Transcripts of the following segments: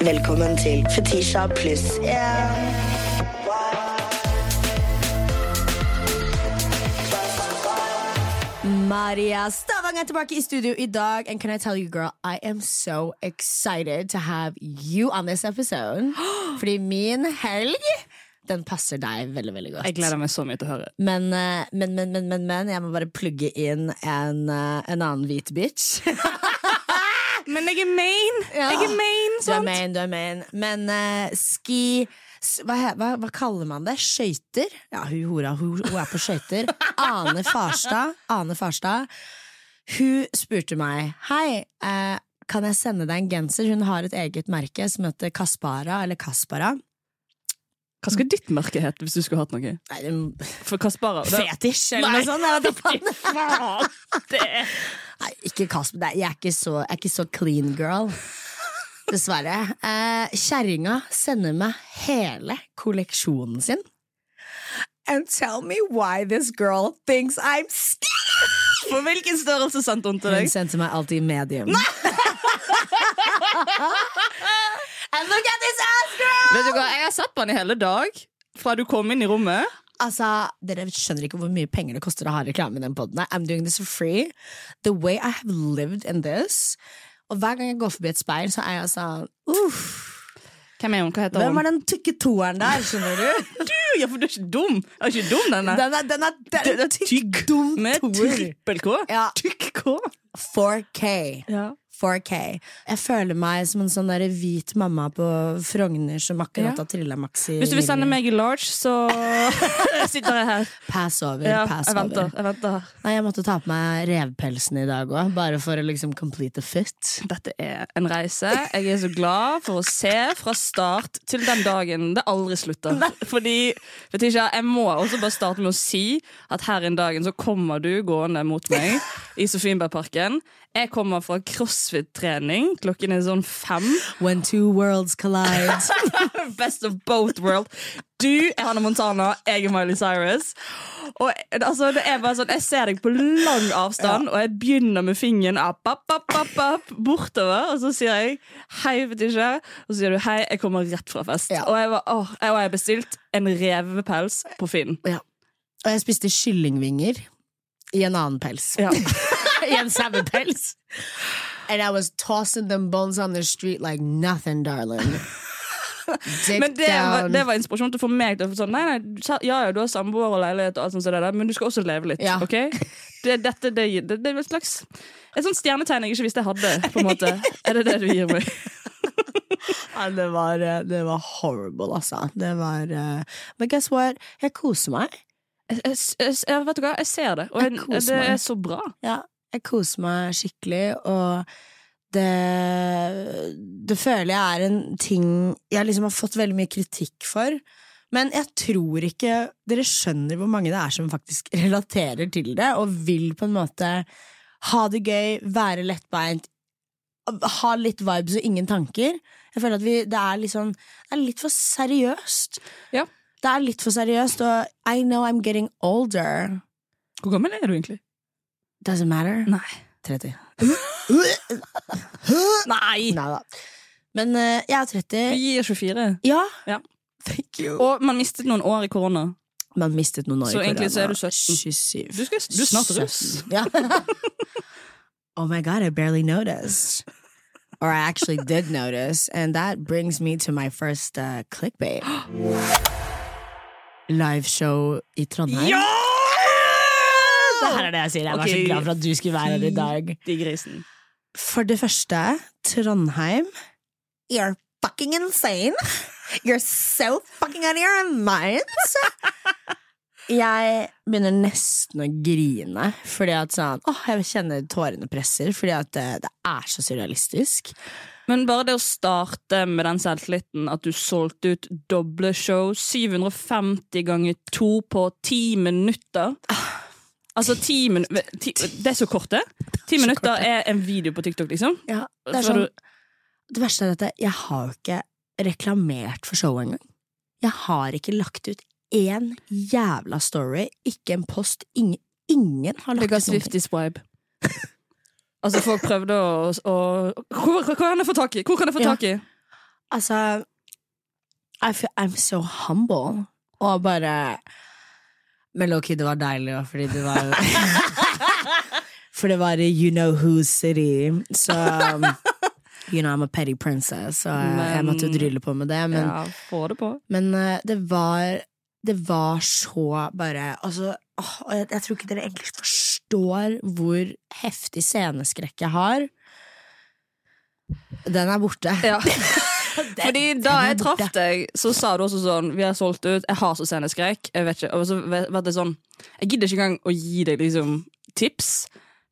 Velkommen til Fetisha pluss én. Maria Stavang er tilbake i studio i dag. And can I tell you, girl, I am so excited to have you on this episode. Fordi min helg, den passer deg veldig, veldig godt. Jeg gleder meg så mye til å høre. Men, eh, men, men, men, men, men jeg må bare plugge inn en, eh, en annen hvit bitch. Men jeg er main! Ja. Jeg er main, Du er main, du er main. Men uh, ski hva, hva, hva kaller man det? Skøyter? Ja, hun hora, hun, hun er på skøyter. Ane Farstad. Ane Farstad. Hun spurte meg Hei, eh, kan jeg sende deg en genser? Hun har et eget merke som heter Kaspara, eller Kaspara. Hva skulle ditt merke hete hvis du skulle hatt noe? Nei, det- For Kaspara det- Fetisj, eller Nei, noe sånt. Det er Nei, ikke Kasper. Nei, Jeg er ikke så, jeg er ikke så clean girl. Dessverre. Eh, Kjerringa sender meg hele kolleksjonen sin. And tell me why this girl thinks I'm skinny! For hvilken størrelse sendte hun til Hun deg? sendte meg alltid medium. And look at this ass, girl! Vet du hva, Jeg har sett på den i hele dag. Fra du kom inn i rommet. Altså, Dere skjønner ikke hvor mye penger det koster å ha reklame i den podden. I'm doing this for free. The way I have lived in this. Og hver gang jeg går forbi et speil, så er jeg sånn Uff. Hvem er hun? Hva heter Hvem er den tykke toeren der, skjønner du? Du, ja, for du er ikke dum! Er ikke dum, denne. Den er, den er, den Den er tykk, tykk, dum Med trippel K. Ja. Tykk K. 4K. Ja. 4K. Jeg føler meg som en sånn der hvit mamma på Frogner som akkurat har trilla Maxi. Hvis du vil sende meg i large, så sitter jeg her. Pass over, Ja, pass jeg venter. over. Jeg venter. Nei, jeg måtte ta på meg revpelsen i dag òg, bare for å liksom complete the fit. Dette er en reise. Jeg er så glad for å se fra start til den dagen det aldri slutter. Fordi, vet ikke, Jeg må også bare starte med å si at her i dagen så kommer du gående mot meg i Sofienbergparken. Jeg kommer fra crossfit-trening. Klokken er sånn fem. When two worlds collide. Best of both world. Du er Hannah Montana, jeg er Miley Cyrus. Og altså, det er bare sånn, Jeg ser deg på lang avstand, og jeg begynner med fingeren opp, opp, opp, opp, opp, bortover. Og så sier jeg hei, vet ikke. Og så sier du hei, jeg kommer rett fra fest. Ja. Og jeg var, åh, jeg har bestilt en revepels på Finn. ja. Og jeg spiste kyllingvinger i en annen pels. Ja. I en sauepels. And I was tossing them bones on the street like nothing, darling. Dick Men det var, det var inspirasjon til få meg å sånn Nei, nei, ja, ja, du har samboer og leilighet, og alt sånt, der, men du skal også leve litt. Ja. ok? Det, dette, det, det, det er et slags Et sånt stjernetegn jeg ikke visste jeg hadde. på en måte Er det det du gir meg? Ja, det, var, eh, det var horrible, altså. Det var uh, Men guess what? Jeg koser meg. Jeg, jeg, jeg, vet du hva, jeg ser det, og jeg, det er så bra. Ja, jeg koser meg skikkelig, og det Det føler jeg er en ting jeg liksom har fått veldig mye kritikk for. Men jeg tror ikke dere skjønner hvor mange det er som faktisk relaterer til det, og vil på en måte ha det gøy, være lettbeint, ha litt vibes og ingen tanker. Jeg føler at vi, det er liksom Det er litt for seriøst. Ja. Det er litt for seriøst, og I know I'm getting older. Hvor gammel er du egentlig? Doesn't matter. Nei. 30. Nei! Neida. Men uh, jeg er 30. Vi gir 24. Ja. Ja. Thank you. Og man mistet noen år i korona. Man mistet noen år Så i egentlig så er du 17. 27. Du, skal, du er snart russ. Ja. oh my god, I barely noticed. Or I actually did notice, and that brings me to my first uh, clickbait. Liveshow i Trondheim. Ja! Det her er det jeg sier. Jeg var så glad for at du skulle være her i dag. De grisen. For det første, Trondheim You're fucking insane. You're so fucking out of your minds. Jeg begynner nesten å grine, fordi at sånn Åh, jeg kjenner tårene presser, fordi at det, det er så surrealistisk. Men bare det å starte med den selvtilliten at du solgte ut doble show 750 ganger to på ti minutter Altså ti minutter Det er så kort, det. Ti minutter er en video på TikTok, liksom. Ja, det, sånn, det verste er at jeg har jo ikke reklamert for showet engang. Jeg har ikke lagt ut én jævla story, ikke en post. Ingen, ingen har lagt ut noe. 50 swipe. altså, folk prøvde å, å hvor, hvor kan jeg få tak i? Hvor kan jeg få tak i? Altså I feel, I'm so humble. Og bare Men Loki, det var deilig, fordi det var For det var i You Know Who City, så You know I'm a petty princess, så jeg måtte jo drille på med det. Men, ja, få det på. men eh, det var Det var så bare Altså, åh, jeg, jeg tror ikke dere egentlig forstår hvor heftig sceneskrekk jeg har. Den er borte. Ja. Fordi da jeg traff deg, så sa du også sånn Vi har solgt ut, jeg har så sceneskrekk. Jeg vet ikke, og så var det sånn Jeg gidder ikke engang å gi deg liksom tips,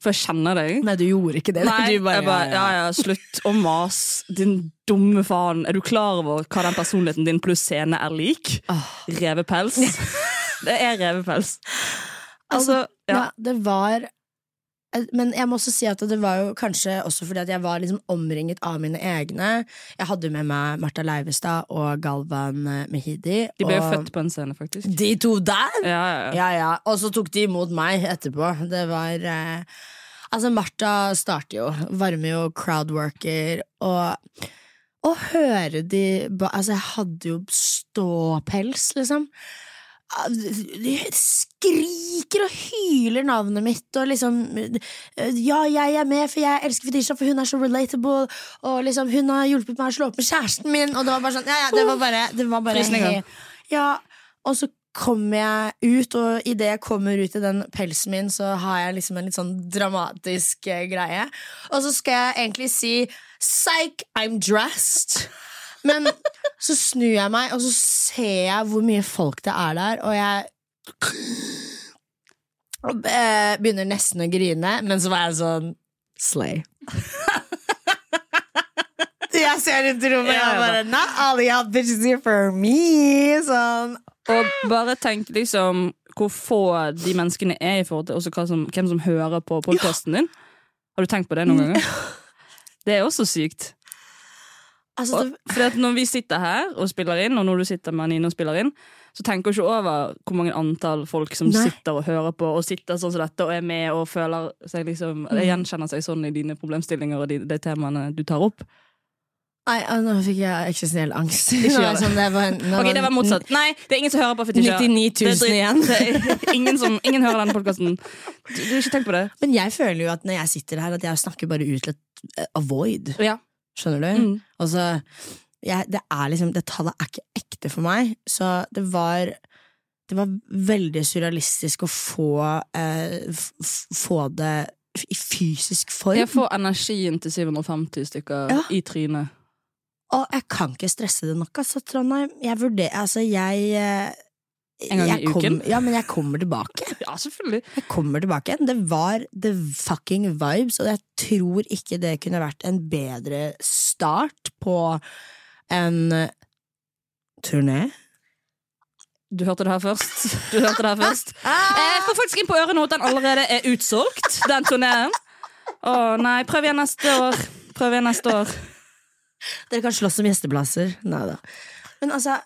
for jeg kjenner deg. Nei, du gjorde ikke det. Nei, du bare, jeg bare, ja, ja, slutt å mase, din dumme faen. Er du klar over hva den personligheten din pluss scene er lik? Oh. Revepels. Det er revepels. Altså, ja. det var Men jeg må også si at det var jo kanskje også fordi at jeg var liksom omringet av mine egne. Jeg hadde med meg Martha Leivestad og Galvan eh, Mehidi. De ble jo født på en scene, faktisk. De to der? Ja, ja, ja. Og så tok de imot meg etterpå. Det var eh, Altså, Martha starter jo, varmer jo crowdworker, og å høre de Altså, jeg hadde jo ståpels, liksom. Skriker og hyler navnet mitt, og liksom Ja, jeg er med, for jeg elsker Fetisha, for hun er så relatable, og liksom hun har hjulpet meg å slå opp med kjæresten min, og det var bare sånn Ja, ja, det var bare, det var bare hey. Ja, og så kommer jeg ut, og idet jeg kommer ut i den pelsen min, så har jeg liksom en litt sånn dramatisk eh, greie. Og så skal jeg egentlig si psych, I'm dressed. Men så snur jeg meg, og så ser jeg hvor mye folk det er der, og jeg eh, begynner nesten å grine, men så var jeg sånn Slay. jeg ser rundt i rommet, og jeg bare Not all y'all bitches here for me. Sånn. Og bare tenk liksom hvor få de menneskene er i forhold til som, hvem som hører på podkasten din. Har du tenkt på det noen ganger? Det er også sykt. Altså, Og, for når vi sitter her og spiller inn, og når du sitter med Nine og spiller inn, så tenker du ikke over hvor mange antall folk som Nei. sitter og hører på, og sitter sånn som dette, og er med og føler seg liksom Mm. Gjenkjenner seg sånn i dine problemstillinger og de, de temaene du tar opp. nei, ah, nå fikk jeg eksistensiell angst. Ikke gjør det sånn, det var, okay, Ok, det var motsatt. Nei, det er ingen som hører på Fetisha. 99 Det er 000 dritt. igjen. Ingen, som, ingen hører denne podkasten. Du, du har ikke tenkt på det? Men jeg føler jo at når jeg sitter her, at jeg snakker bare ut til et eh, avoid. Ja. Skjønner du? Mm. Altså, jeg, det er liksom Det tallet er ikke ekte for meg, så det var Det var veldig surrealistisk å få eh, Få det i fysisk form. Jeg får energien til 750 stykker Ja. i trynet. Og jeg kan ikke stresse det nok, altså, Trondheim. Jeg vurderer Altså, jeg eh, En gang i kom- uken? Ja, men jeg kommer tilbake. Ja, selvfølgelig. Jeg kommer tilbake. Det var the fucking vibes, og jeg tror ikke det kunne vært en bedre start på en eh, turné. Du hørte det her først. Du hørte det her først. Jeg får faktisk inn på øret nå at den allerede er utsolgt, den turneen. Å nei, prøv igjen neste år. Prøv igjen neste år. Dere kan slåss om gjesteplasser. Nei da. Men altså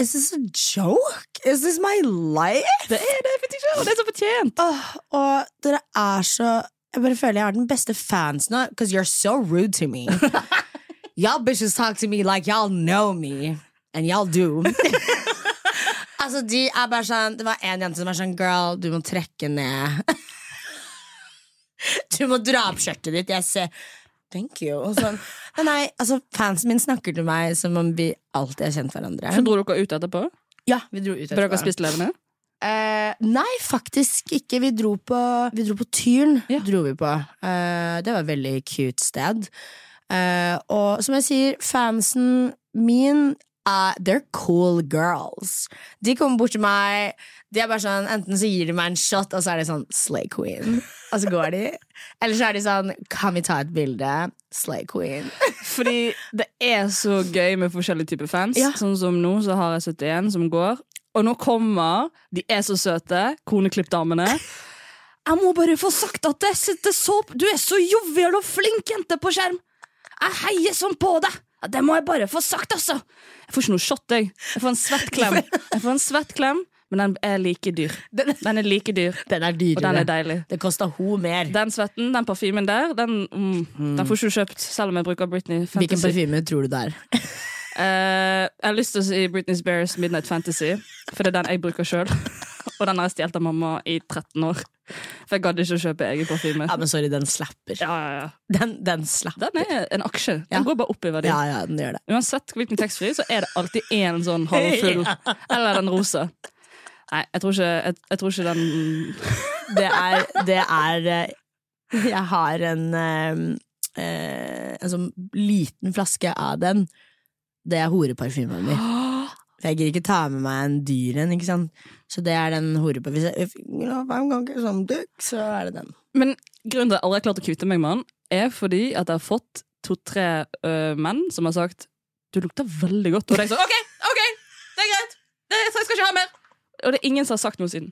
Is this a joke? Is this my life? Det er det, Fetisha, og det er så fortjent. Åh, og dere er så Jeg bare føler jeg har den beste fansen nå, because you're so rude to me. y'all bitches talk to me like y'all know me, and y'all do. altså, de er bare sånn Det var en jente som var sånn Girl, du må trekke ned. du må dra opp skjørtet ditt. Jeg ser Thank you. Og sånn. Men nei, altså, fansen min snakker til meg som om vi alltid har kjent hverandre. Så dro dere ut etterpå? Ja, vi dro ut Ble dere spist levende? Eh, nei, faktisk ikke. Vi dro på, vi dro på Tyren. Ja. Dro vi på. Eh, det var et veldig cute sted. Eh, og som jeg sier, fansen min er They're cool girls. De kommer bort til meg. De er bare sånn Enten så gir de meg en shot, og så er de sånn Slay queen. Og så går de. Eller så er de sånn Kan vi ta et bilde? Slay queen. Fordi det er så gøy med forskjellige typer fans. Ja. Sånn som nå, så har jeg 71 som går. Og nå kommer De er så søte, koneklippdamene. Jeg må bare få sagt at jeg sitter så Du er så jovial og flink jente på skjerm! Jeg heier sånn på deg! Ja, Det må jeg bare få sagt, altså! Jeg får ikke noe shot, jeg. Jeg får en svett klem. Jeg får en svett klem men den er like dyr. Den, er like dyr, den er og den er deilig. det koster ho mer. Den svetten, den parfymen der, den, mm, den får ikke du kjøpt selv om jeg bruker Britney Hvilken parfyme tror du det er? uh, jeg har lyst til å si Britney Spears Midnight Fantasy, for det er den jeg bruker sjøl. Og den har jeg stjålet av mamma i 13 år. For jeg gadd ikke å kjøpe egen parfyme. Ja, men sorry, den slapper. Ja, ja, ja. Den, den slapper. Den er en aksje. Den går bare opp i verdi. Ja, ja, den gjør det. Uansett hvilken taxfree, så er det alltid én sånn halvfull. Eller den rosa. Nei, jeg tror ikke, jeg, jeg tror ikke den Det er, det er eh, Jeg har en eh, eh, En sånn liten flaske av den. Det er horeparfymen min. Jeg gidder ikke ta med meg en dyr en, ikke sant. Så det er den horeparfymen. Hvis jeg you know, some dick, så er det den. Men grunnen til at jeg aldri har klart å kvitte meg med den, er fordi at jeg har fått to-tre uh, menn som har sagt Du lukter veldig godt. Og er sånn OK, ok, det er greit! Det, jeg skal ikke ha mer! Og det er ingen som har sagt noe siden.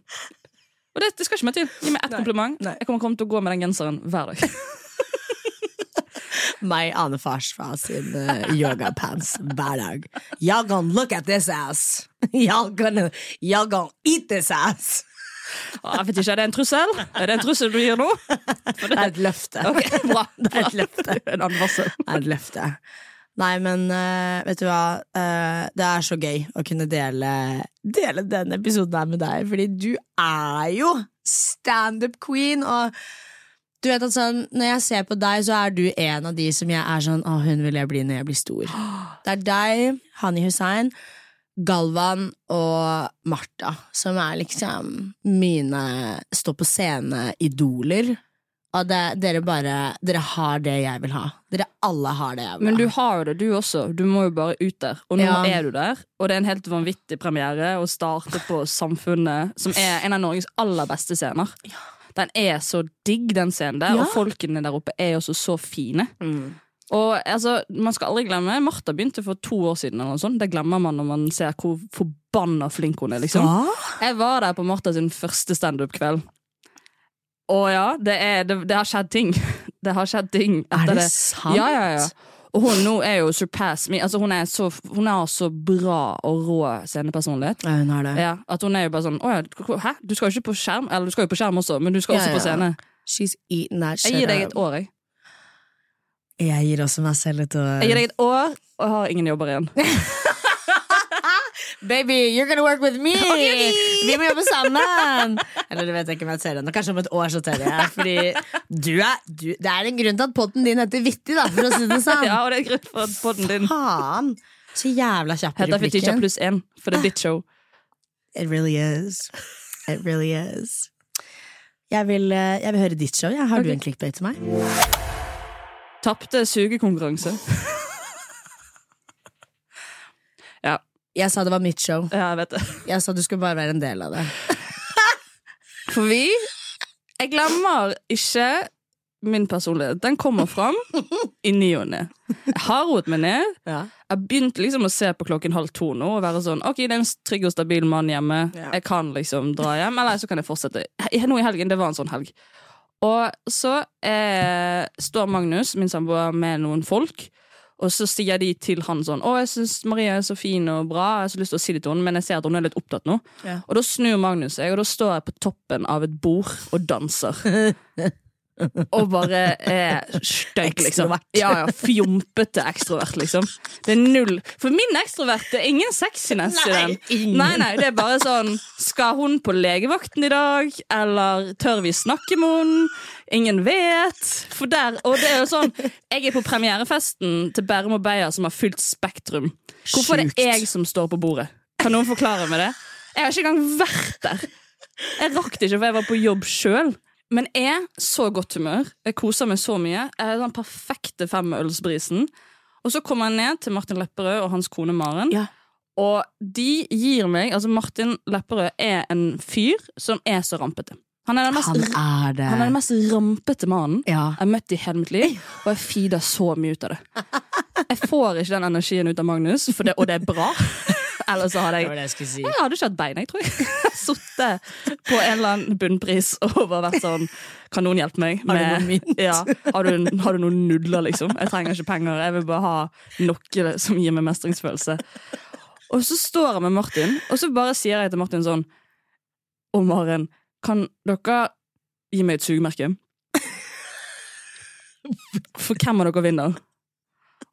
Og det, det skal ikke meg til. Gi meg ett kompliment. nei. Jeg kommer til å gå med den genseren hver dag. Meg, Ane Farsfa sin uh, yogapants hver dag. Y'all gonna look at this ass. Y'all gonna, y'all gonna eat this ass. Jeg vet ikke, Er det en trussel? Er det en trussel du gir nå? Det er et løfte. Okay, bra. Det er et løfte. En advarsel. Det er et løfte. Nei, men uh, vet du hva? Uh, det er så gøy å kunne dele, dele denne episoden her med deg, fordi du er jo standup queen, og du vet at sånn, når jeg ser på deg, så er du en av de som jeg er sånn Å, hun vil jeg bli når jeg blir stor. Det er deg, Hani Hussein, Galvan og Martha, som er liksom mine stå på scene-idoler. Og det, dere bare Dere har det jeg vil ha. Dere alle har det jeg vil ha. Men du har jo det, du også. Du må jo bare ut der. Og nå Ja. er du der. Og det er en helt vanvittig premiere å starte på Samfunnet, som er en av Norges aller beste scener. Den er så digg, den scenen der, Ja. og folkene der oppe er også så fine. Mm. Og altså, man skal aldri glemme Martha begynte for to år siden. eller noe sånt. Det glemmer man når man ser hvor forbanna flink hun er. liksom Ja? Jeg var der på Martha sin første standup-kveld. Og ja, det, er, det, det har skjedd ting. Det har skjedd ting Er det det. sant? Ja, ja, ja. Og hun nå er jo surpass me. Altså, hun, er så, hun har så bra og rå scenepersonlighet. Ja, hun har det. Ja, at hun er jo bare sånn Å ja, hæ? Du skal jo ikke på skjerm? Eller du skal jo på skjerm også, men du skal Ja, også på scene. She's eating that shit Jeg gir deg et år, jeg. Jeg gir også meg selv et år. Jeg gir deg et år, og har ingen jobber igjen. Baby, you're gonna work with me! Vi må jobbe sammen! Eller det vet jeg ikke om jeg ser ennå. Kanskje om et år så tør jeg. Fordi du er, du, det er en grunn til at potten din heter Vittig, da, for å si det sånn. Ja, og det er grunn for podden din. Faen! Så jævla kjapp i Heter replikken. pluss én, for det er ditt show. It really is. It really is. Jeg vil, eh, jeg vil høre ditt show. Ja. Har du en clickbait til meg? Tapte sugekonkurranse. Jeg sa det var mitt show. Ja, jeg vet det. Jeg sa du skulle bare være en del av det. For vi Jeg glemmer ikke min personlighet. Den kommer fram i ny og ne. Jeg har roet meg ned. Ja. Jeg begynte liksom å se på klokken halv to nå og være sånn Ok, det er en trygg og stabil mann hjemme. Ja. Jeg kan liksom dra hjem, eller så kan jeg fortsette. Nå i helgen, det var en sånn helg. Og så eh, står Magnus, min samboer, med noen folk. Og så sier de til han sånn 'Å, jeg syns Maria er så fin og bra.' Jeg har så lyst til å si det til henne, men jeg ser at hun er litt opptatt nå. Ja. Og da snur Magnus seg, og da står jeg på toppen av et bord og danser. Og bare er stygg, liksom. Ja, ja, Fjompete ekstrovert, liksom. Det er null For min ekstrovert det er ingen sexiness i Nei, den. ingen. Nei, nei, det er bare sånn Skal hun på legevakten i dag? Eller tør vi snakke med henne? Ingen vet. For der, og det er jo sånn Jeg er på premierefesten til Bærum og Beyer som har fylt Spektrum. Hvorfor er det jeg som står på bordet? Kan noen forklare meg det? Jeg har ikke engang vært der. Jeg rakk det ikke, for jeg var på jobb sjøl. Men jeg er så godt humør. Jeg koser meg så mye. Jeg er den perfekte femølsbrisen. Og så kommer jeg ned til Martin Lepperød og hans kone Maren. Ja. Og de gir meg Altså, Martin Lepperød er en fyr som er så rampete. Han er den mest, Han er det. han er den mest rampete mannen Ja. jeg har møtt i hele mitt liv, og jeg feeder så mye ut av det. Jeg får ikke den energien ut av Magnus, det, og det er bra. Ellers så hadde jeg det det jeg si. jeg hadde ikke hatt bein, jeg tror jeg. Sittet på en eller annen bunnpris og bare vært sånn Kan noen hjelpe meg? Har du noe ja, har, du, har du noen nudler, liksom? Jeg trenger ikke penger. Jeg vil bare ha noe som gir meg mestringsfølelse. Og så står jeg med Martin, og så bare sier jeg til Martin sånn og Maren, kan dere gi meg et sugemerke? For hvem av dere vinner?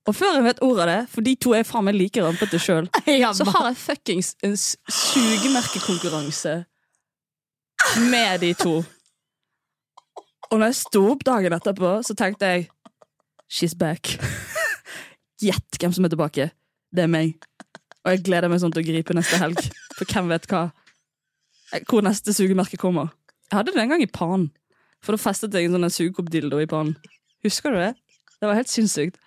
Og før jeg vet ordet av det, for de to er faen meg like rampete sjøl, så har jeg fuckings en sugemerkekonkurranse med de to. Og når jeg sto opp dagen etterpå, så tenkte jeg She's back. Gjett hvem som er tilbake. Det er meg. Og jeg gleder meg sånn til å gripe neste helg. For hvem vet hva Hvor neste sugemerke kommer. Jeg hadde det en gang i panen. For da festet jeg en sånn sugekoppdildo i panen. Husker du det? Det var helt sinnssykt.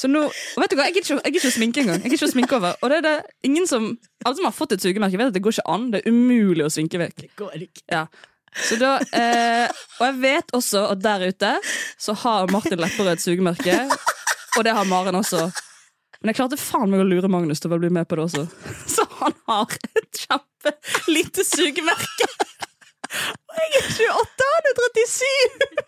Så nå, vet du hva, Jeg gidder ikke, ikke å sminke engang. Jeg gidder ikke å sminke over. Og det er det ingen som Alle som har fått et sugemerke, vet at det går ikke an. Det er umulig å sminke vekk. Det Går ikke. Ja. Så da, eh, og jeg vet også at der ute så har Martin Lepperød et sugemerke. Og det har Maren også. Men jeg klarte faen meg å lure Magnus til å bli med på det også. Så han har et kjempe lite sugemerke. Og jeg er 28, han er 37!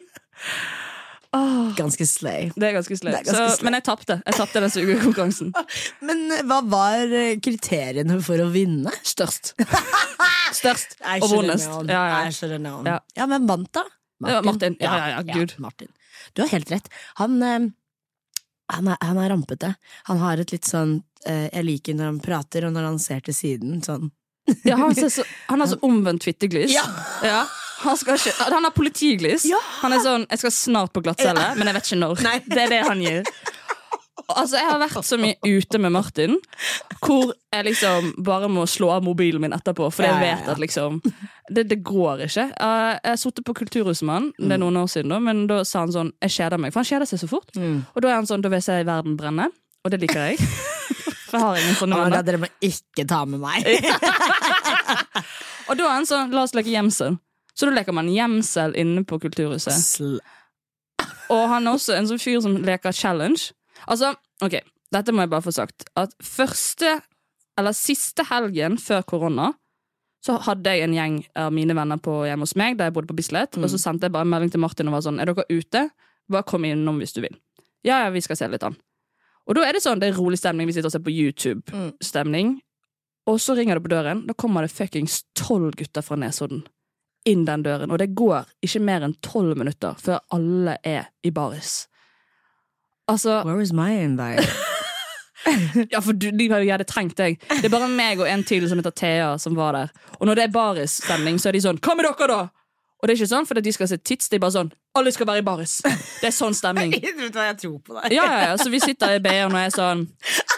Ganske slay. det er ganske slay. Det er ganske Så-. Men jeg tapte. Jeg tapte den sugekonkurransen. Men eh, hva var eh, kriteriene for å vinne? Størst. Størst og vondest. Ja, ja. Ja. ja, men vant da? Martin. Martin. Ja, ja, ja, gud. Martin. Du har helt rett. Han, eh, han, er, han er rampete. Han har et litt sånn eh, Jeg liker når han prater, og når han ser til siden. Sånn. Ja, han, ser så, han har så omvendt fitteglis. Ja. Han, ikke, han har politiglis. Ja. Han er sånn 'jeg skal snart på glattcelle', men jeg vet ikke når. Nei. Det er det han gir. Altså, Jeg har vært så mye ute med Martin hvor jeg liksom bare må slå av mobilen min etterpå, for jeg vet at liksom Det, det går ikke. Uh, jeg sittet på Kulturhuset med han, det er noen år siden, da, men da sa han sånn 'jeg kjeder meg', for han kjeder seg så fort. Mm. Og da er han sånn 'da vil jeg se verden brenne', og det liker jeg. For jeg har ingen sånne Oh venner. God, dere må ikke ta med meg. Og da er han sånn 'la oss leke gjemsel'. Så da leker man gjemsel inne på Kulturhuset. Sl Og han er også en sånn fyr som leker challenge. Altså, ok, dette må jeg bare få sagt. At første, eller siste helgen før korona, så hadde jeg en gjeng av mine venner på hjemme hos meg, da jeg bodde på Bislett. Og så sendte jeg bare en melding til Martin og var sånn Er dere ute? Bare kom innom hvis du vil. Ja, ja, vi skal se litt an. Og da er det sånn, det er rolig stemning. Vi sitter og ser på YouTube-stemning. Og så ringer det på døren. Da kommer det fuckings tolv gutter fra Nesodden inn den døren. Og det går ikke mer enn tolv minutter før alle er i baris. Altså, Where is my invite? ja, for du, de hadde trengt deg. Det er bare meg og en til som heter Thea, som var der. Og når det er barisstemning, så er de sånn Hva med dere, da? Og det er ikke sånn fordi de skal se tits, det er bare sånn Alle skal være i baris. Det er sånn stemning. Jeg tror på deg? Ja, ja, ja, Så vi sitter i BR og er sånn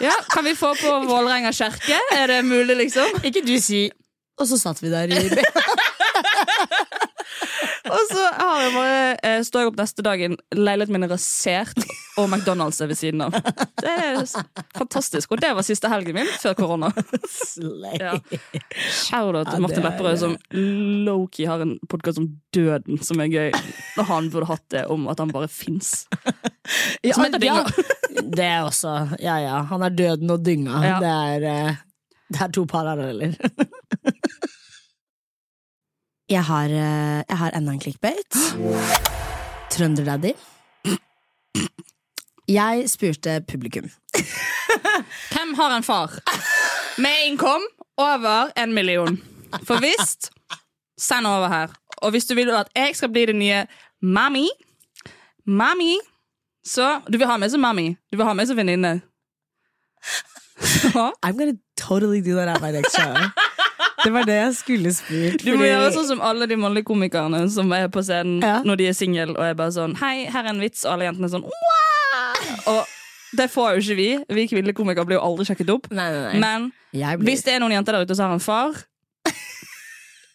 Ja, kan vi få på Vålerenga kjerke? Er det mulig, liksom? Ikke du si Og så satt vi der i Og så har jeg bare, eh, står jeg opp neste dagen, leiligheten min er rasert, og McDonald's er ved siden av. Det er fantastisk. Og det var siste helgen min før korona. Ja. Shout-out til Martin er- Lepperød, som low-key har en podkast om døden som er gøy. Han burde hatt det om at han bare fins. Ja, ja. Det er også Ja, ja. Han er døden og dynga. Ja. Det, er, eh, det er to paralleller. Jeg har, eh, jeg har enda en clickbait. Trønderdaddy. Jeg spurte publikum. Hvem har en far med innkom over en million? For visst, send over her. Og hvis du vil at jeg skal bli det nye mami, mami, så Du vil ha meg som mami. Du vil ha meg som venninne. I'm gonna totally do that at my next show. Det var det jeg skulle spurt. Du må gjøre sånn som alle de mannlige komikerne som er på scenen Ja. når de er single og er bare sånn Hei, her er en vits, og alle jentene er sånn wow! Og det får jo ikke vi. Vi kvinnelige komikere blir jo aldri sjekket opp. Nei, nei, nei. Men blir- hvis det er noen jenter der ute som har en far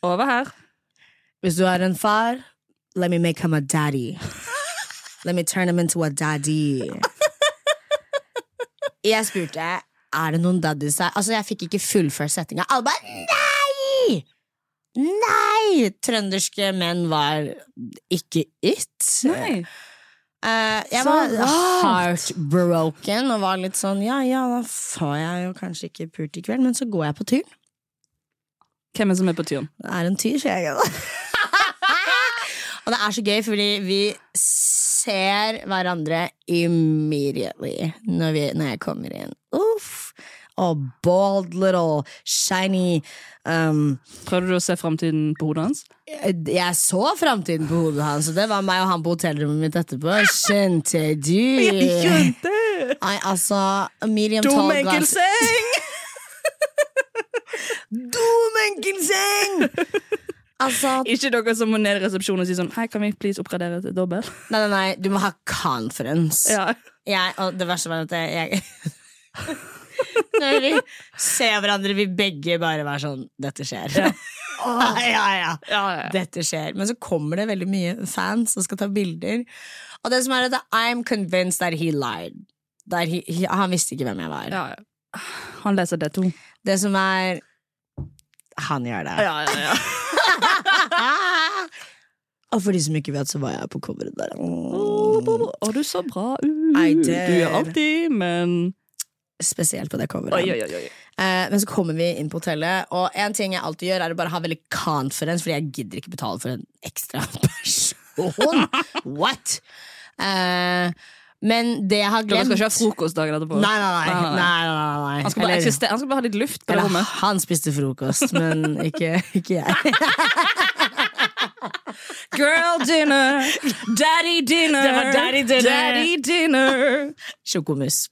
Over her. Hvis du har en far, let me make him a daddy. Let me turn him into a daddy. Jeg spurte er det noen daddies her. Altså, jeg fikk ikke fullført setninga. Alle bare nei! Nei! Trønderske menn var ikke it. Nei. Uh, jeg Så var heartbroken og var litt sånn ja ja, da får jeg jo kanskje ikke pult i kveld, men så går jeg på tur. Hvem er det som er på turen? Det er en tyr, sier jeg. og det er så gøy, fordi vi ser hverandre immediately når, vi, når jeg kommer inn. Uff. Oh, bald little shiny um, Prøvde du å se framtiden på hodet hans? jeg, jeg så framtiden på hodet hans, og det var meg og han på hotellrommet mitt etterpå. Skjønte du? Nei, altså Medium tall glass Domenkelseng! Altså Ikke dere som må ned i resepsjonen og si sånn Hei, kan vi please oppgradere til dobbel? Nei, nei, nei, du må ha conference. Ja. Jeg, og det verste var at jeg Når vi ser hverandre, vi begge bare være sånn Dette skjer. Ja. ja, ja. Ja, ja. Dette skjer. Men så kommer det veldig mye fans som skal ta bilder. Og det som er at I'm convinced that he lied. That he, he, han visste ikke hvem jeg var. Han leser D2. Det som er Han gjør det. Ja, ja, ja. Og for de som ikke vet, så var jeg på coveret der. Å, du så bra ut. Du gjør alltid, men Spesielt på det coveret. Oi, oi, oi. Eh, men så kommer vi inn på hotellet, og en ting jeg alltid gjør, er å bare ha veldig confidence, fordi jeg gidder ikke betale for en ekstra person. What? Eh, men det jeg har Dere glemt skal ikke ha frokost dagen etterpå? Nei, nei, nei. Nei, nei, nei. Han skal Eller- han skal bare ha litt luft på rommet. han spiste frokost, men ikke, ikke jeg. Girl dinner, daddy dinner, daddy dinner. daddy dinner. Sjokomus.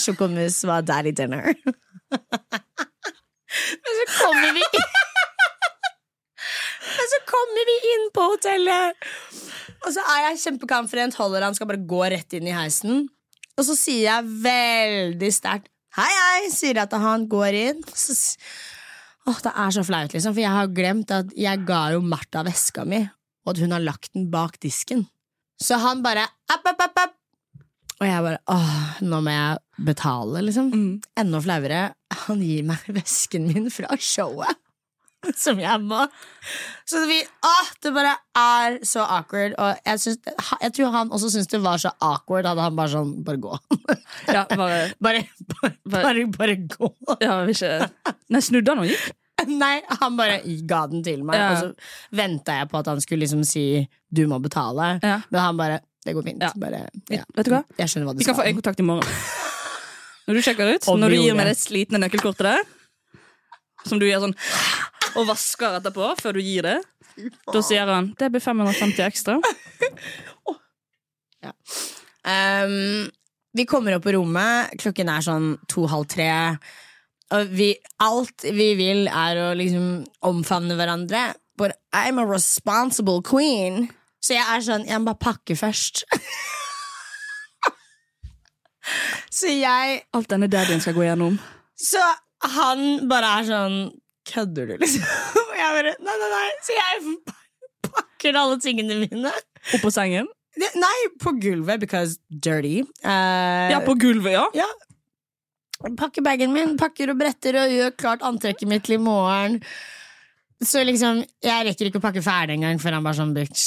Sjokomus var daddy dinner. Men så kommer vi inn Men så kommer vi inn på hotellet, og så er jeg kjempekonfident, holder han, skal bare gå rett inn i heisen. Og så sier jeg veldig sterkt hei, hei, sier jeg til han, går inn. Så, åh, det er så flaut, liksom, for jeg har glemt at jeg ga jo Martha veska mi, og at hun har lagt den bak disken. Så han bare app, app, app, app. Og jeg bare åh, nå må jeg betale, liksom. Mm. Enda flauere, han gir meg vesken min fra showet. Som jeg må. Så vi Åh, det bare er så awkward. Og jeg, synes, jeg tror han også syntes det var så awkward. Hadde han bare sånn Bare gå. Ja, bare, Bare, bare, bare, bare gå. ja, ikke Nei, snudde han og gikk? Nei, han bare ga den til meg. Ja. Og så venta jeg på at han skulle liksom si 'du må betale'. Ja. Men han bare 'det går fint'. Ja. Bare, ja. Vet du hva? Jeg skjønner hva du Vi kan få skal. øyekontakt i morgen. Når du sjekker ut, når du gir meg det. slitne nøkkelkortet der, som du gjør sånn og vasker etterpå før du gir det, da sier han det blir 550 ekstra. Um, vi kommer opp på rommet, klokken er sånn to-halv tre. Og vi, alt vi vil, er å liksom omfavne hverandre. But I'm a responsible queen. Så jeg er sånn, jeg må bare pakke først. så jeg Alt denne daddyen skal gå gjennom. Så han bare er sånn Kødder du, liksom? Og jeg bare Nei, nei, nei. Så jeg pakker alle tingene mine. Oppå på sengen. Nei, på gulvet, because dirty. Uh, Ja, på gulvet, ja. ja. Pakker bagen min, pakker og bretter og gjør klart antrekket mitt til i morgen. Så liksom, jeg rekker ikke å pakke ferdig engang før han bare sånn bitch.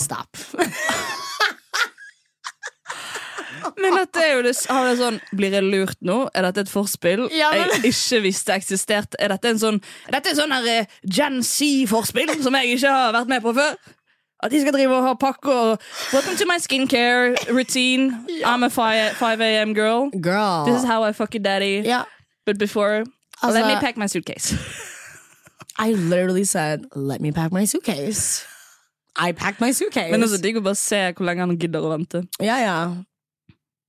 Stop. Men dette er jo det, har det sånn, Blir jeg lurt nå? Er dette et forspill Ja, men- jeg ikke visste eksisterte? Er dette en sånn, er dette en sånn her, eh, Gen Z-forspill som jeg ikke har vært med på før? At de skal drive og ha pakke og Welcome to my skincare routine. I'm a 5, 5 a.m. girl. Girl. This is how I fuck a daddy. ja, But before, Altså- let me pack my suitcase. I literally said, let me pack my suitcase. I packed my suitcase. Men også digg å bare se hvor lenge han gidder å vente. Ja, ja.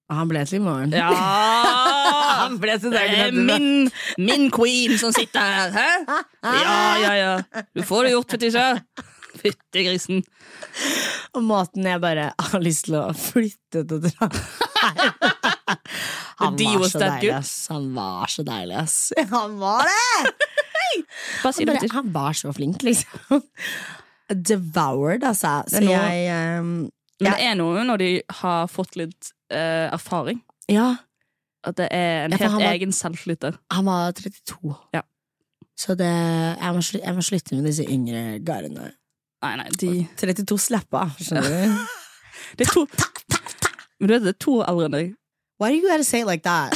Og han ble til i morgen. Ja! Han ble til dagen min, min queen som sitter her, hæ? Ja, ja, ja. Du får det gjort, Fetisha. Fytti grisen. Og måten jeg bare har lyst til å flytte til dra Han var så deilig, ass. Han var så deilig, ass. Han var det! Han, bare, han var så flink, liksom. Devoured, altså. Så jeg ehm, Men det er noe når de har fått litt eh, erfaring. Ja, At det er en Ja, helt var- egen selvtillit der. han var 32. Ja. Så det, jeg, må slutte, jeg må slutte med disse yngre garene. Nei, nei, de 32 slappa, skjønner du? Det er to Men du vet, det er to eldre enn deg. Why do you gotta say it like that?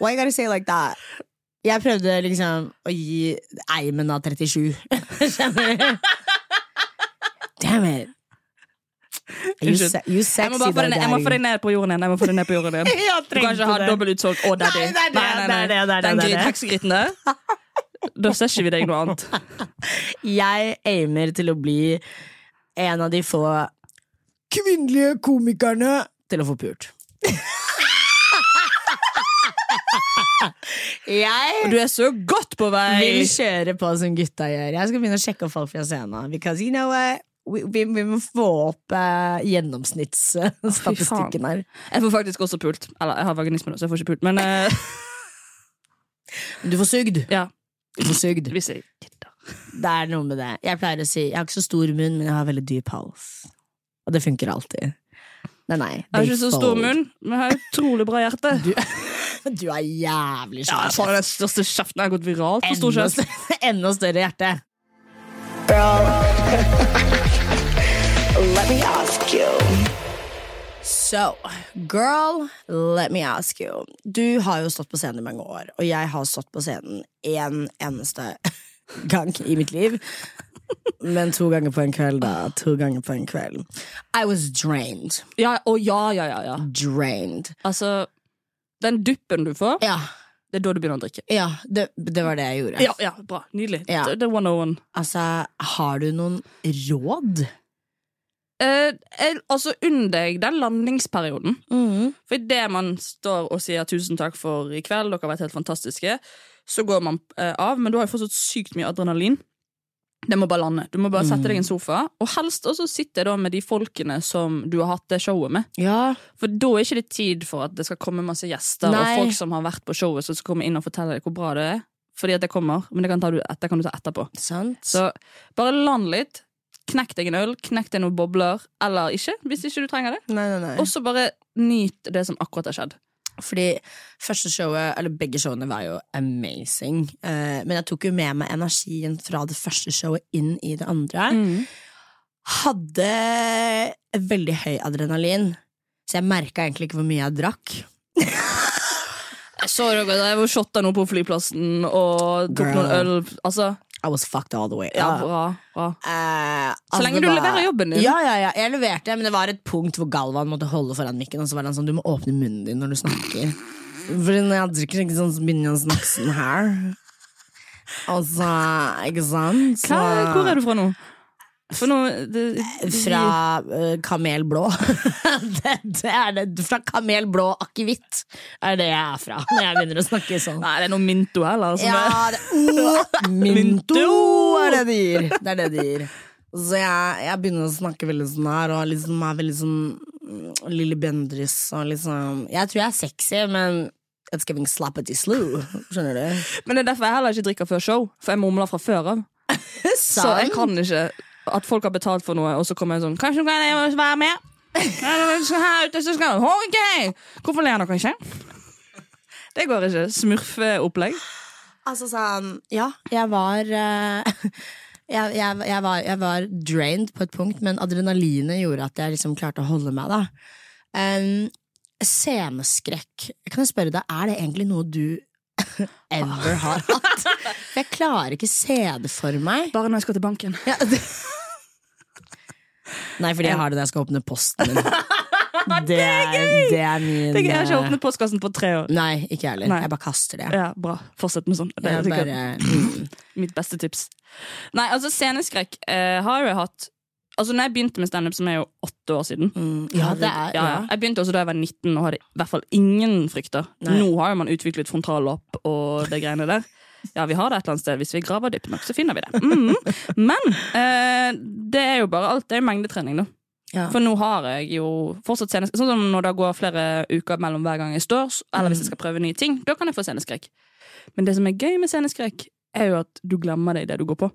Why you gotta say it like that? Jeg prøvde liksom å gi eimen av 37. Skjønner du? Damn it. You, Jeg må, bare få deg jeg må få daddy. ned på jorden igjen. Jeg må få deg ned på jorden igjen. Du kan ikke ha det. dobbelt utsolgt og daddy. Nei, nei, nei, Nei, nei, Den heksegryten der. Da ser ikke vi deg noe annet. Jeg aimer til å bli en av de få kvinnelige komikerne til å få pult. jeg Du er så godt på vei! vil kjøre på som gutta gjør. Jeg skal begynne å sjekke opp folk fra scenen. Because you know what? Vi, vi, vi må få opp eh, gjennomsnittsstatistikken her. Jeg får faktisk også pult. Eller, jeg har vaginisme nå, så jeg får ikke pult. Men eh, Du får sugd. ja, Du får sugd. hvis jeg. Det er noe med det. Jeg pleier å si Jeg har ikke så stor munn, men jeg har veldig dyp hals. Og det funker alltid. Nei, nei. Jeg har ikke så stor munn, men jeg har utrolig bra hjerte. Du, du er jævlig Ja, svær. faen, den største kjeften har gått viralt for stor enda, kjeft. større, enda større hjerte. Girl, let me ask you. So, girl, let me ask you. Du har jo stått på scenen i mange år, og jeg har stått på scenen én eneste gang i mitt liv. Men to ganger på en kveld, da. To ganger på en kveld. I was drained. Ja, og ja, ja, ja, ja. Drained. Altså, den duppen du får, Ja, det er da du begynner å drikke. ja det, det var det jeg gjorde. Ja, ja, bra. Nydelig. Ja. Det, det er 101. Altså, har du noen råd? Eh, jeg, altså, under deg den landingsperioden. Mm. For idet man står og sier 'tusen takk for i kveld', dere har vært helt fantastiske, så går man uh, av, men du har jo fortsatt sykt mye adrenalin. Det må bare lande. Du må bare sette deg i en sofa, og helst også sitte da med de folkene som du har hatt det showet med. Ja, For da er ikke det tid for at det skal komme masse gjester Nei. og folk som har vært på showet, som skal komme inn og fortelle deg hvor bra det er. Fordi at det kommer, men det kan, ta du, det kan du ta etterpå. sant? Så bare land litt. Knekk deg en øl, knekk deg noen bobler, eller ikke, hvis ikke du trenger det. Nei, nei, nei. Og så bare nyt det som akkurat har skjedd. Fordi første showet, eller begge showene var jo amazing. Eh, men jeg tok jo med meg energien fra det første showet inn i det andre. Hadde veldig høy adrenalin, så jeg merka egentlig ikke hvor mye jeg drakk. Jeg så dere jeg var shotta noe på flyplassen og tok Girl. noen øl. Altså, I was fucked all the way. ja, bra, bra. Eh, Så altså, lenge du var- leverer jobben din. Ja, ja, ja, jeg leverte, men det var et punkt hvor Galvan måtte holde foran mikken, og så var han sånn, du må åpne munnen din når du snakker. Fordi når jeg drikker, ikke sånn, så begynner jeg å snakke sånn her. Og så, ikke sant? Så, Hva, hvor er du fra nå? Nå det, Fra uh, Kamel Blå. det, det er det. Fra Kamel Blå akevitt er det jeg er fra, når jeg begynner å snakke sånn. Nei, det er noe Minto heller. Som er, Ja, det, oh, Minto er det de gir. Det er det de gir. Så jeg, jeg begynner å snakke veldig sånn her, og liksom er veldig sånn mm, Lille Bendriss og liksom Jeg tror jeg er sexy, men it's giving slappety slew. Skjønner du? men det er derfor jeg heller ikke drikker før show, for jeg mumler fra før av. Så jeg kan ikke at folk har betalt for noe, og så kommer jeg sånn Kanskje kan jeg være med? Her ute, så skal Ok! Hvorfor ler dere ikke? Det går ikke. Smurfeopplegg. Altså sånn Ja, jeg var eh, jeg, jeg, jeg, var, jeg var drained på et punkt, men adrenalinet gjorde at jeg liksom klarte å holde meg. da um, Sceneskrekk. Kan jeg spørre deg, er det egentlig noe du ever har hatt? For jeg klarer ikke se det for meg. Bare når jeg skal til banken. Ja, det... Nei, fordi jeg har det når jeg skal åpne posten min. Det er, det er min Det er gøy, Jeg har ikke eh, åpnet postkassen på tre år. Nei, ikke heller. Nei. Jeg bare kaster det. Ja, Bra. Fortsett med sånn. Det er bare, mitt beste tips. Nei, altså Sceneskrekk uh, har jo jeg hatt Altså når jeg begynte med standup, som er jo åtte år siden Mm, ja, det er ja, ja. Jeg begynte også da jeg var 19 og hadde i hvert fall ingen frykter. Nei. Nå har jo man utviklet frontallopp og det greiene der. Ja, vi har det et eller annet sted. Hvis vi graver dypt nok, så finner vi det. Mm. Men eh, det er jo bare alt. Det er jo mengdetrening, da. Ja. For nå har jeg jo fortsatt sceneskrekk. Sånn som når det går flere uker mellom hver gang jeg står, eller hvis jeg skal prøve nye ting. Da kan jeg få sceneskrekk. Men det som er gøy med sceneskrekk, er jo at du glemmer det i det du går på.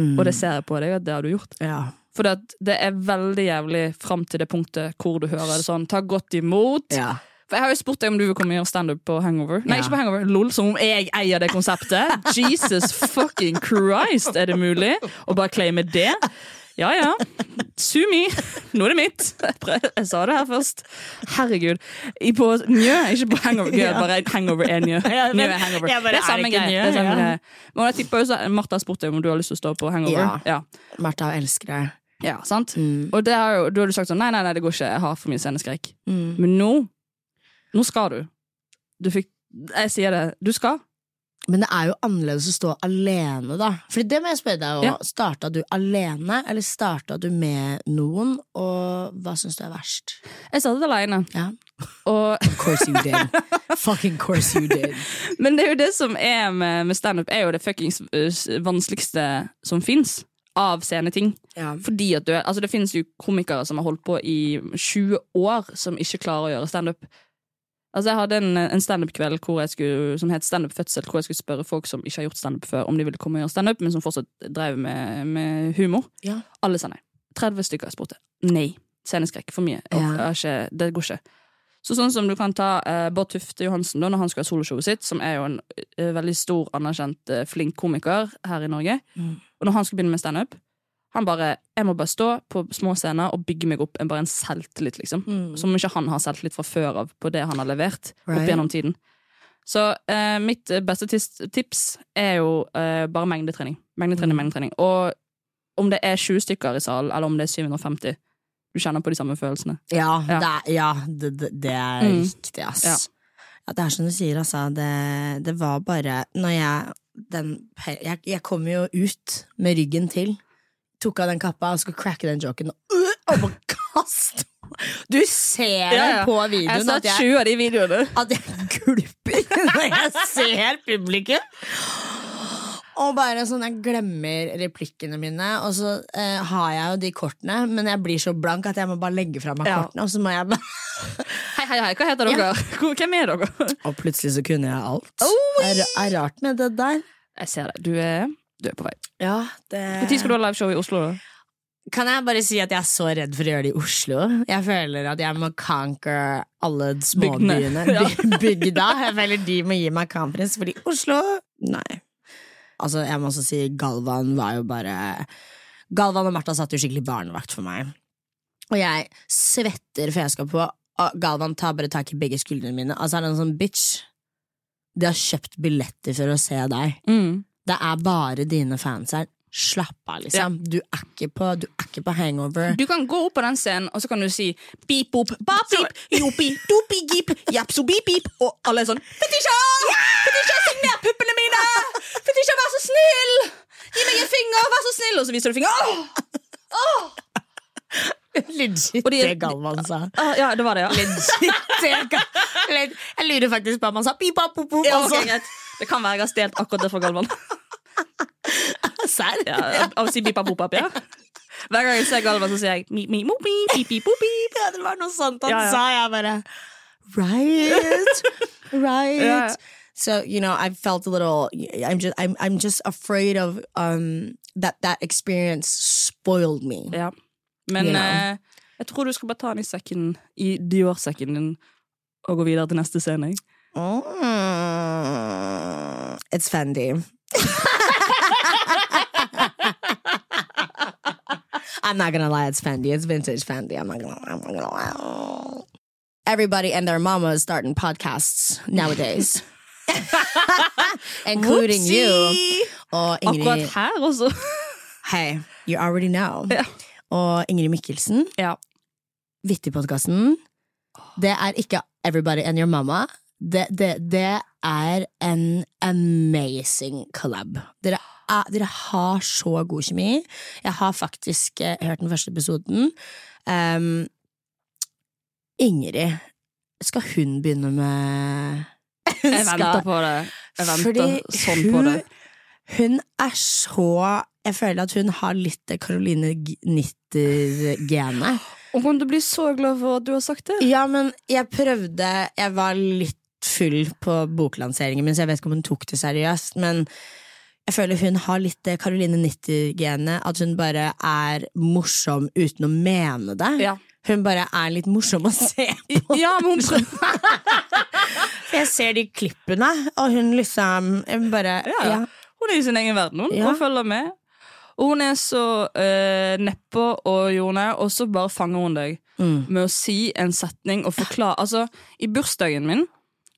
Mm. Og det ser jeg på deg at det har du gjort. ja. For det, det er veldig jævlig fram til det punktet hvor du hører det sånn Ta godt imot. Ja. For Jeg har jo spurt deg om du vil komme og gjøre standup på Hangover. Nei, Ja. ikke på Hangover, lol, Som om jeg eier det konseptet. Jesus fucking Christ, er det mulig å bare claime det? Ja ja. Sue me. Nå er det mitt. Jeg, sa det her først. Herregud. I på Njø, ikke på Hangover. Gud, bare Hangover er Njø. Njø er Hangover. det er samme greie. Men jeg tipper også Martha har spurt deg om du har lyst til å stå på Hangover. Ja. Ja. Martha elsker deg. Ja, sant? Mm. Og det har jo, da har du sagt sånn Nei, nei, nei, det går ikke. Jeg har for mye sceneskrekk. Mm. Men nå Nå skal du. Du fikk Jeg sier det. Du skal. Men det er jo annerledes å stå alene, da. For det må jeg spørre deg Ja. Starta du alene, eller starta du med noen? Og hva syns du er verst? Jeg startet alene. Ja. Og, Of course you did. Fucking course you did. men det er jo det som er med, med standup, er jo det fuckings uh, vanskeligste som fins av sceneting. Ja. Fordi at du altså Det finnes jo komikere som har holdt på i 20 år, som ikke klarer å gjøre standup. Altså Jeg hadde en, en standup-kveld som het Standup fødsel, hvor jeg skulle spørre folk som ikke har gjort standup før, om de ville komme og gjøre standup, men som fortsatt drev med, med humor. Ja. Alle sa nei. 30 stykker jeg spurte. Nei. Sceneskrekk. For mye. Ja. ikke, det går ikke. Så sånn som du kan ta eh, Bård Tufte Johansen da, når han skal ha soloshowet sitt, som er jo en eh, veldig stor, anerkjent, eh, flink komiker her i Norge. Mm. Og når han skal begynne med standup, han bare Jeg må bare stå på små scener og bygge meg opp en, bare en selvtillit, liksom. Mm. Som ikke han har selvtillit fra før av på det han har levert Right. opp gjennom tiden. Så eh, mitt eh, beste tips er jo eh, bare mengdetrening. Mengdetrening, Mm. mengdetrening. Og om det er 20 stykker i salen, eller om det er 750, du kjenner på de samme følelsene. Ja, Ja. Det, er, ja det, det, det er Mm. riktig, ass. Ja. Ja, det er som du sier, altså. Det, det var bare Når jeg den, jeg, jeg kom jo ut med ryggen til. Tok av den kappa og skulle cracke den joken. Og, øh, bare kast! Du ser Ja, ja. på videoen jeg at jeg, 20 av de videoene. at jeg gulper når jeg ser publikum. Og bare sånn, Jeg glemmer replikkene mine, og så eh, har jeg jo de kortene, men jeg blir så blank at jeg må bare legge fra meg Ja. kortene. Og så må jeg bare Hei, hei, hei, hva heter dere? Ja. Hvem er dere? Og plutselig så kunne jeg alt. Oi! Er, er rart med det der. Jeg ser det. Du er, du er på vei. Ja, det Når skal du ha liveshow i Oslo? da? Kan jeg bare si at jeg er så redd for å gjøre det i Oslo? Jeg føler at jeg må conquer alle småbyene. Ja. Bygda. Jeg føler de må gi meg conference, fordi Oslo Nei. Altså, jeg må også si Galvan var jo bare Galvan og Martha satt jo skikkelig barnevakt for meg. Og jeg svetter for jeg skal på. Og Galvan tar bare tak i begge skuldrene mine. Altså er det en sånn bitch. De har kjøpt billetter for å se deg. Mm. Det er bare dine fans her. Slapp av, liksom. Du, er ikke på, du er ikke på hangover. Du kan gå opp på den scenen, og så kan du si beep boop, bap beep, jopi, dopi gip, japso beep beep, og alle er sånn Fetisha! Fetisha, signer puppene mine! Fetisha, vær så snill! Gi meg en finger, vær så snill! Og så viser du fingeren. Legit de- det Galvan sa. Ah, ja, det var det, ja. Legit det Jeg lurer faktisk på om han sa pip pop pop pop. ja og ok, så- greit. Det kan være jeg har stjålet akkurat det fra Galvan. Serr? Ja, av si bippa bopap, ja. Hver gang jeg ser Galvan, så sier jeg mi, mi, mo, mi, pi, pi, beep. Ja, det var noe sånt han Ja, ja. sa. Jeg bare Right. Right. Ja. So you know, I felt a little. I'm just. I'm. I'm just afraid of um that that experience spoiled me. Ja. Men You know. eh, jeg tror du skal bare ta den i sekken I Dior-sekken din og gå videre til neste scene. Mm, it's Fendi. I'm not gonna lie, it's Fendi. It's vintage Fendi. I'm not gonna. I'm not gonna lie. Everybody and their mama is starting podcasts nowadays, including you. Og Akkurat Ingrid. her også. Hey, you already know. Ja. Og Ingrid Mikkelsen. Ja. Vittig-podkasten. Det er ikke Everybody and Your Mama. Det, det, det er en amazing collab. Dere, er, dere har så god kjemi. Jeg har faktisk eh, hørt den første episoden. Um, Ingrid, skal hun begynne med Hun Jeg venter på det. Jeg venter sånn på hun, det. Hun er så Jeg føler at hun har litt det Caroline Nitter-genet. Og kommer du bli så glad for at du har sagt det. Ja, men jeg prøvde Jeg var litt full på boklanseringen min, så jeg vet ikke om hun tok det seriøst. Men jeg føler hun har litt det Caroline Nitter-genet. At hun bare er morsom uten å mene det. Ja. Hun bare er litt morsom å se på. Ja, men hun. Jeg ser de klippene, og hun liksom hun bare Ja, ja. Hun er i sin egen verden hun, Ja. og følger med. Og hun er så uh, nedpå og jordnær, og så bare fanger hun deg Mm. med å si en setning og forklare Altså, i bursdagen min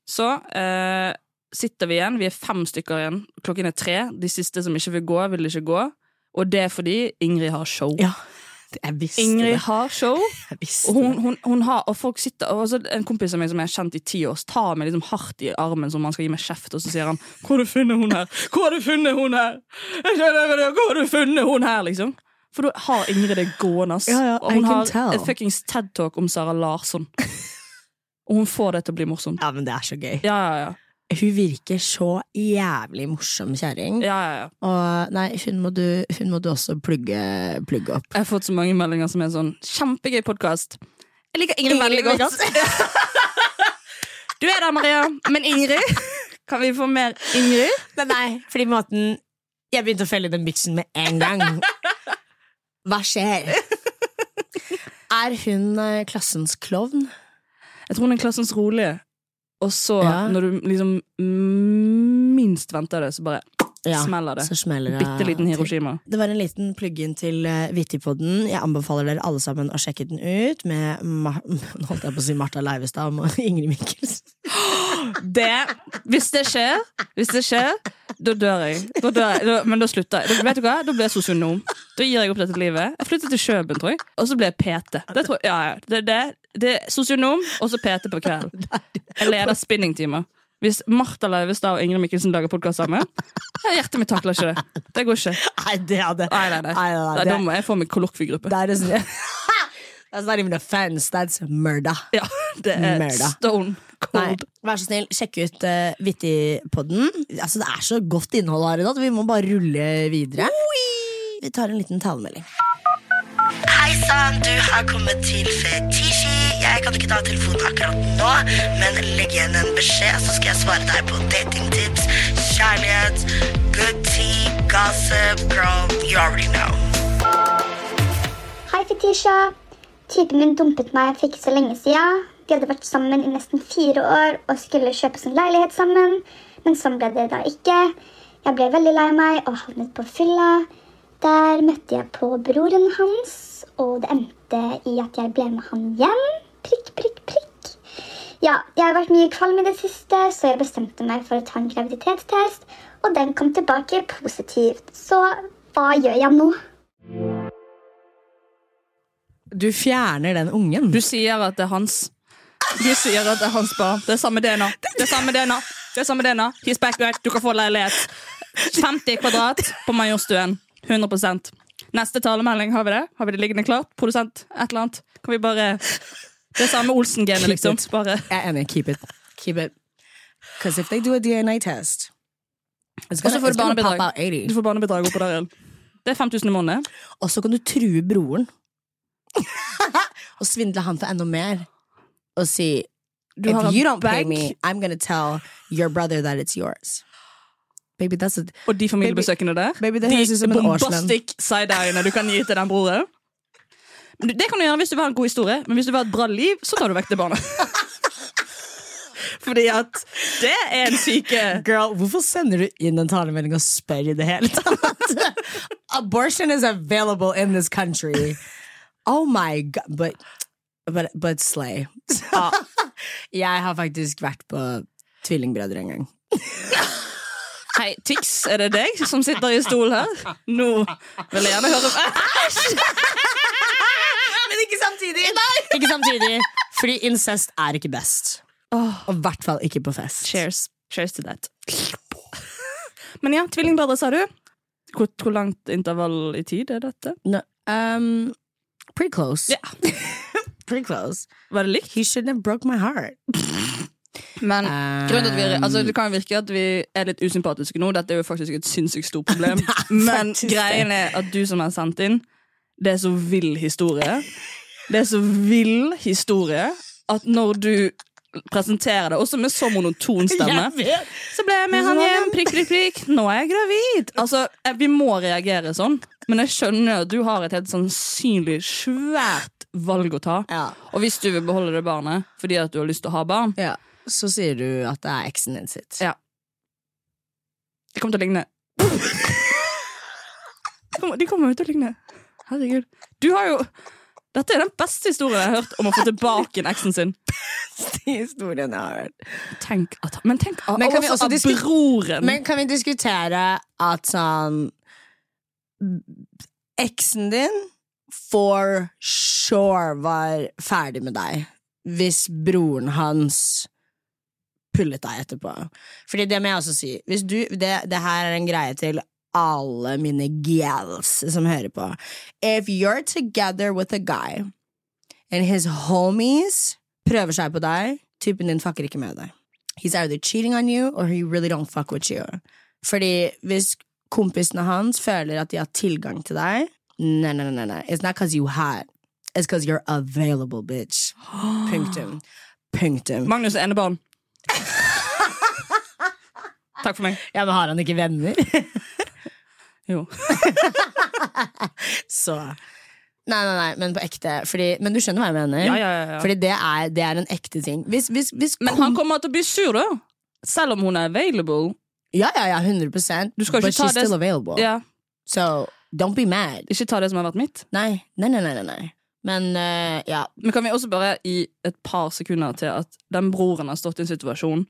så eh, sitter vi igjen, vi er fem stykker igjen, klokken er tre. De siste som ikke vil gå, vil ikke gå. Og det er fordi Ingrid har show. Ja. Jeg visste Ingrid det. har show. Og, hun, hun, hun har, og folk sitter og En kompis av meg som jeg har kjent i ti år, tar meg liksom hardt i armen som han skal gi meg kjeft, og så sier han 'Hvor har du funnet hun her?' 'Hvor har du funnet hun her?' 'Hvor har du funnet hun her?' liksom For da har Ingrid det gående. ass. Ja, ja, og hun har tell. et fuckings TED-talk om Sara Larsson. og hun får det til å bli morsomt. Ja, men det er så gøy. Ja, ja, ja. Hun virker så jævlig morsom kjerring. ja, ja, ja. Og nei, hun må du, hun må du også plugge, plugge opp. Jeg har fått så mange meldinger som er sånn 'Kjempegøy podkast'. Jeg liker Ingrid veldig godt. Du er der, Maria. Men Ingrid? Kan vi få mer Ingrid? Nei, nei, fordi måten Jeg begynte å følge den bitchen med en gang. Hva skjer? Er hun eh, klassens klovn? Jeg tror hun er klassens rolige. Og så, Ja. når du liksom minst venter det, så bare Ja, smeller det. smeller det Bitte liten. Hiroshima. Det var en liten plugg-in til uh, Vittipodden. Jeg anbefaler dere alle sammen å sjekke den ut med Nå holdt jeg på å si Martha Leivestad og Ingrid Mikkelsen. Det, hvis det skjer, hvis det skjer, da dør jeg. Da dør jeg. Da, men da slutter jeg. Da, vet du hva? Da blir jeg sosionom. Da gir jeg opp dette livet. Jeg flytter til Kjøben, tror jeg. Og så blir jeg PT. Det, tror jeg, ja, ja. det, det, det sosionom, og så PT på kvelden. Jeg leder spinningtimer. Hvis Martha Leivestad og Ingrid Mikkelsen lager podkast sammen, hjertet mitt takler ikke det. Det går ikke. Nei, det hadde Nei, nei, nei. Nei, nei, nei, Da- må jeg få meg kollokviegruppe. Det er sånn That's not even offense, that's murder. Ja, det er murder. stone Nei, cold. vær så snill, sjekk ut uh, Vittipodden. Altså, det er så godt innhold her i dag, vi må bare rulle videre. Vi tar en liten talemelding. Hei sann, du har kommet til Fetisji. Jeg kan ikke ta telefonen akkurat nå, men legg igjen en beskjed, så skal jeg svare deg på datingtips, kjærlighet, good tea, gossip, girl, you already know. Hei, Fetisha. Typen min dumpet meg for ikke så lenge siden. De hadde vært sammen i nesten fire år og skulle kjøpe sin leilighet sammen. Men sånn ble det da ikke. Jeg ble veldig lei meg og havnet på fylla. Der møtte jeg på broren hans, og det endte i at jeg ble med han hjem. Prikk, prikk, prikk. Ja, jeg har vært mye kvalm i det siste, så jeg bestemte meg for å ta en graviditetstest, og den kom tilbake positivt. Så hva gjør jeg nå? Du fjerner den ungen. Du sier at det er hans. Du sier at det er hans barn. Det er samme DNA. Det er samme DNA. Det er samme DNA. He's back right. Du kan få leilighet. 50 kvadrat på Majorstuen. 100% Neste talemelding, har vi det? Har vi det liggende klart? Produsent? Et eller annet? Kan vi bare Det samme Olsen-genet, liksom. Bare Jeg er enig. Keep it. Keep it. Because if they do a DNA test Og så får du barnebidrag. pop out 80. Du får barnebidrag oppå der igjen. Det er 5000 i måneden. Og så kan du true broren. og svindle han for enda mer. Og si Du If you don't pay me, I'm gonna tell your brother that it's yours. Baby, that's a og de familiebesøkene der. Baby, ut som de en bombastic side-eyene du kan gi til den broren. Det kan du gjøre hvis du vil ha en god historie, men hvis du vil ha et bra liv, så tar du vekk det barnet. Fordi at det er en syke Girl, hvorfor sender du inn en talemelding og spør i det hele tatt? Abortion is available in this country. Oh my god, but, but, but slay. Jeg har faktisk vært på Tvillingbrødre en gang. Hei, Tix, er det deg som sitter i stol her? Nå vil jeg gjerne høre Æsj! Samtidig! Ikke samtidig, fordi incest er ikke best. Oh. Og i hvert fall ikke på fest. Cheers. Cheers to that. Men ja, tvillingbrødre, sa du. Hvor, hvor langt intervall i tid er dette? No, um, pretty close. Yeah. Pretty close. Var det likt? He shouldn't have broke my heart. Men Um, vi, altså, det kan virke at vi er litt usympatiske nå. Dette er jo faktisk et sinnssykt stort problem. Men greien er at du som har sendt inn, det er så vill historie. Det er så vill historie at når du presenterer det, også med så monoton stemme Så ble jeg med han hjem, prikk, prikk, prikk. Nå er jeg gravid. Altså, Vi må reagere sånn, men jeg skjønner at du har et helt sannsynlig svært valg å ta. Ja. Og hvis du vil beholde det barnet fordi at du har lyst til å ha barn, Ja. Så sier du at det er eksen din sitt. Ja. Det kommer til å ligne. De kommer jo til å ligne. Herregud. Du har jo Dette er den beste historien jeg har hørt om å få tilbake en eksen sin. Beste historien jeg har hørt. Tenk at, men tenk av, Men kan vi også av broren. Men kan vi diskutere at sånn Eksen din for sure var ferdig med deg hvis broren hans pullet deg etterpå. Fordi det må jeg også si. Du, det, det her er en greie til alle mine gals som hører på. If you're together with a guy, and his homies prøver seg på deg, typen din fucker ikke med deg. He's either cheating on you, or he really don't fuck with you. Fordi hvis kompisene hans føler at de har tilgang til deg Nei, nei, nei, nei. It's not because you hot. It's because you're available, bitch. Punktum. Punktum. Magnus er enebarn. Takk for meg. Ja, men har han ikke venner? Jo. Så Nei, nei, nei, men på ekte. Fordi, men du skjønner hva jeg mener? Ja, ja, ja. Fordi det er, det er en ekte ting. Hvis, hvis, hvis Men han kommer til å bli sur, da. Selv om hun er available. Ja, ja, ja, 100% Du skal ikke But ta she's det- still available. Ja. So don't be mad. Ikke ta det som har vært mitt. Nei, nei, nei, nei, nei. Men uh, ja. Men kan vi også bare gi et par sekunder til at den broren har stått i en situasjon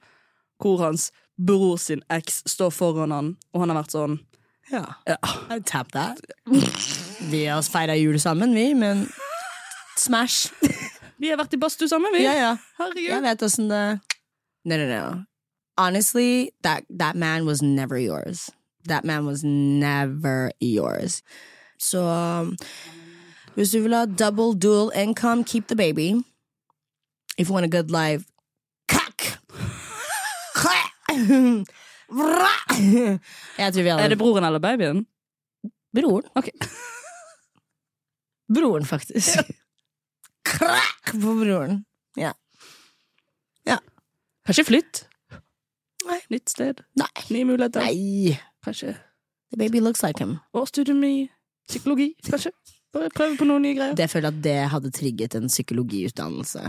hvor hans bror sin eks står foran han, og han har vært sånn ja. ja. Tap that. Vi har feira jul sammen, vi, men smash. Vi har vært i badstue sammen, vi. ja, ja. Herregud. Jeg vet åssen det No, no, no. Honestly, that, that man was never yours. That man was never yours. Så um, hvis du vil ha double dual income, keep the baby. If you want a good life, kakk! Jeg tror vi hadde Er det broren eller babyen? broren. Ok. Broren, faktisk. Krakk på broren. Ja. Kanskje flytt? Nei. Nytt sted? Nei. Nye muligheter? Nei. Kanskje The baby looks like him. årsstudium i psykologi? Kanskje? Bare prøve på noen nye greier. Det føler jeg at det hadde trigget en psykologiutdannelse.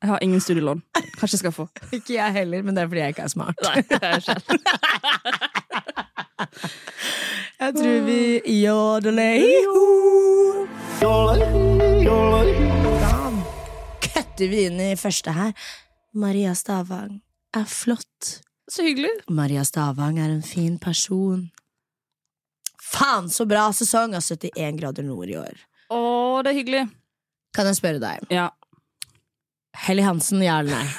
Jeg har ingen studielån. Kanskje jeg skal få. Ikke jeg heller, men det er fordi jeg ikke er smart. Nei, det er. Jeg tror vi jodelei. Da kutter vi inn i første her. Maria Stavang er flott. Så hyggelig. Maria Stavang er en fin person. Faen, så bra sesong av 71 grader nord i år. Å, det er hyggelig. Kan jeg spørre deg? Ja. Helly Hansen, ja eller nei?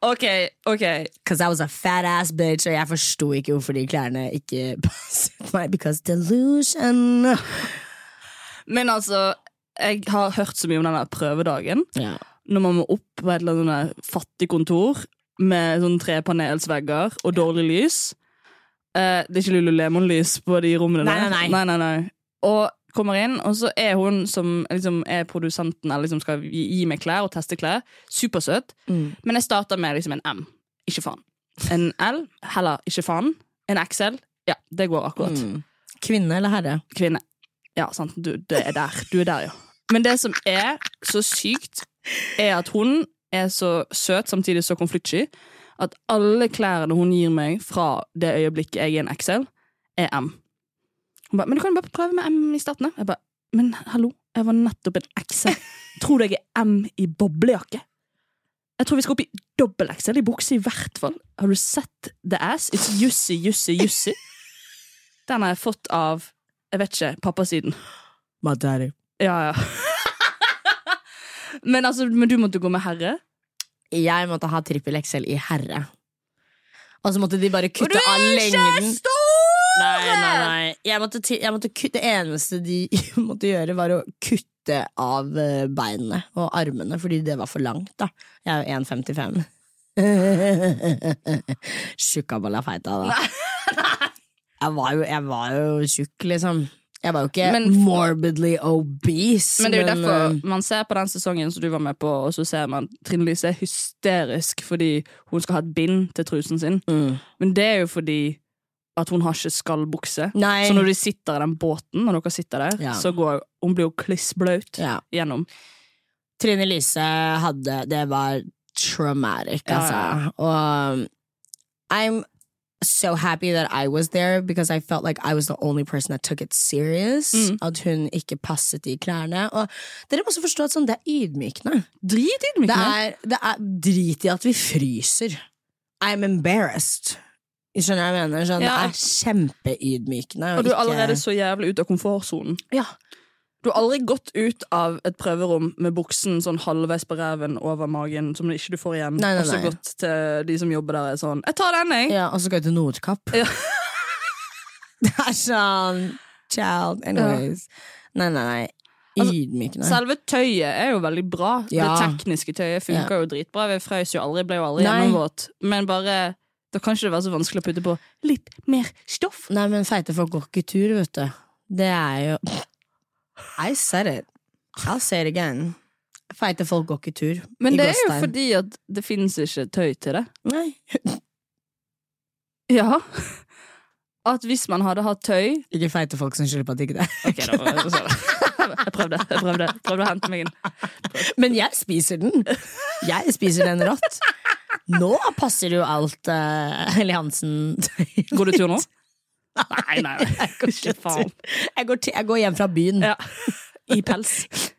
Ok, ok. Because I was a fat ass bitch, og jeg forsto ikke hvorfor de klærne ikke passet meg. Because delusion. Men altså, jeg har hørt så mye om denne prøvedagen. Ja. Når man må opp på et eller annet fattig kontor med sånn trepanelsvegger og dårlig lys. Eh, det er ikke Lululemon-lys på de rommene Nei, der. nei, nei. Og kommer inn, og så er hun som liksom, er produsenten eller liksom skal gi, gi meg klær og teste klær, supersøt. Mm. Men jeg starter med liksom en M. Ikke faen. En L, heller ikke faen. En XL, ja, det går akkurat. Mm. Kvinne eller herre? Kvinne. Ja, sant. Du, det er der. Du er der, ja. Men det som er så sykt, er at hun er så søt, samtidig så konfliktsky, at alle klærne hun gir meg fra det øyeblikket jeg er en XL, er M. Hun ba, men du kan jo bare prøve med M i starten. Jeg ba, men hallo, jeg var nettopp en XL. Tror du jeg er M i boblejakke? Jeg tror vi skal opp i dobbel XL i bukse i hvert fall. Har du sett The Ass? It's Jussi, Jussi, Jussi. Den har jeg fått av, jeg vet ikke, pappasiden. My daddy. Ja, ja. men, altså, men du måtte gå med herre? Jeg måtte ha trippel XL i herre. Og så måtte de bare kutte av lengden. stor! Nei, nei, nei. Jeg måtte, jeg måtte det eneste de måtte gjøre, var å kutte av eh, beinene og armene, fordi det var for langt, da. Jeg er jo 1,55. Tjukkaballa feita, da. Jeg var jo, jeg var jo tjukk, liksom. Jeg var jo ikke Men- morbidly obese. Men det er jo men, derfor man ser på den sesongen som du var med på, og så ser man Trine Lise er hysterisk fordi hun skal ha et bind til trusen sin. mm. Men det er jo fordi at hun har ikke skallbukse. Nei. Så når de sitter i den båten, når dere sitter der, Ja. så går hun blir jo klissblaut ja. gjennom. Trine Lise hadde Det var traumatic, altså. Og um, I'm so happy that I was there because I felt like I was the only person that took it serious. Mm. At hun ikke passet i klærne. Og dere må også forstå at sånn, det er ydmykende. Det Dritydmykende. er, det er drit i at vi fryser. I'm embarrassed. Skjønner jeg mener? Sånn, Ja. Det er kjempeydmykende. Og du er ikke- allerede så jævlig ute av komfortsonen. ja. Du har aldri gått ut av et prøverom med buksen sånn halvveis på ræven over magen, som ikke du får igjen, Nei, nei, og så gått til de som jobber der, er sånn 'Jeg tar den, jeg'. ja, og så går jeg til Nordkapp. Ja. det er sånn Child. Anyways. Nei, nei, nei. Altså, Selve tøyet er jo veldig bra. Ja. Det tekniske tøyet funker jo dritbra. Vi frøs jo aldri, ble jo aldri Nei. gjennomvåt. Men bare Da kan ikke det være så vanskelig å putte på litt mer stoff. Nei, men feite folk går ikke tur, vet du. Det er jo I said it. I'll say it again. Feite folk går ikke tur. Men det er jo fordi at det fins ikke tøy til det. Nei. Ja. At hvis man hadde hatt tøy Ikke feite folk som skylder på at ikke det Ok, da sånn. Jeg prøvde, jeg prøvde, jeg prøvde å hente meg inn. Men jeg spiser den. Jeg spiser den rått. Nå passer jo alt uh, Helly Hansen Går du tur nå? Nei, nei. Ikke faen. Jeg går, jeg går hjem fra byen. Ja. I pels.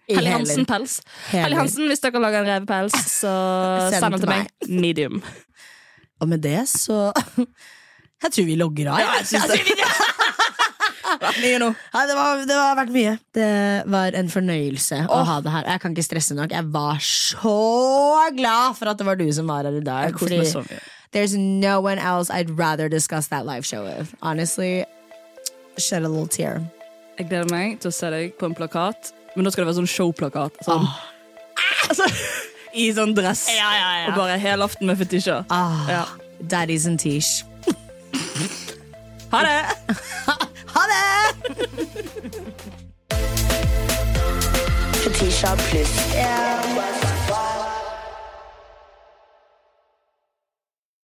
I Helly. Hansen-pels. Helly Hansen, hvis dere lager en revepels, så Send den til meg. Medium. Og med det så Jeg tror vi logger av. Ja, jeg. synes det. Mye nå. Ja, det, var, det har vært mye. Det var en fornøyelse å ha det her. Jeg kan ikke stresse nok. Jeg var så glad for at det var du som var her i dag. Jeg meg så mye. there's no one else I'd rather discuss that live show with. Honestly, shed a little tear. Jeg gleder meg til å se deg på en plakat, men da skal det være sånn showplakat. Sånn. Altså, I sånn dress. Og bare helaften med fetisjer. Ah, Ja. Daddies and tish. Ha det! Ha det! Fetisha pluss.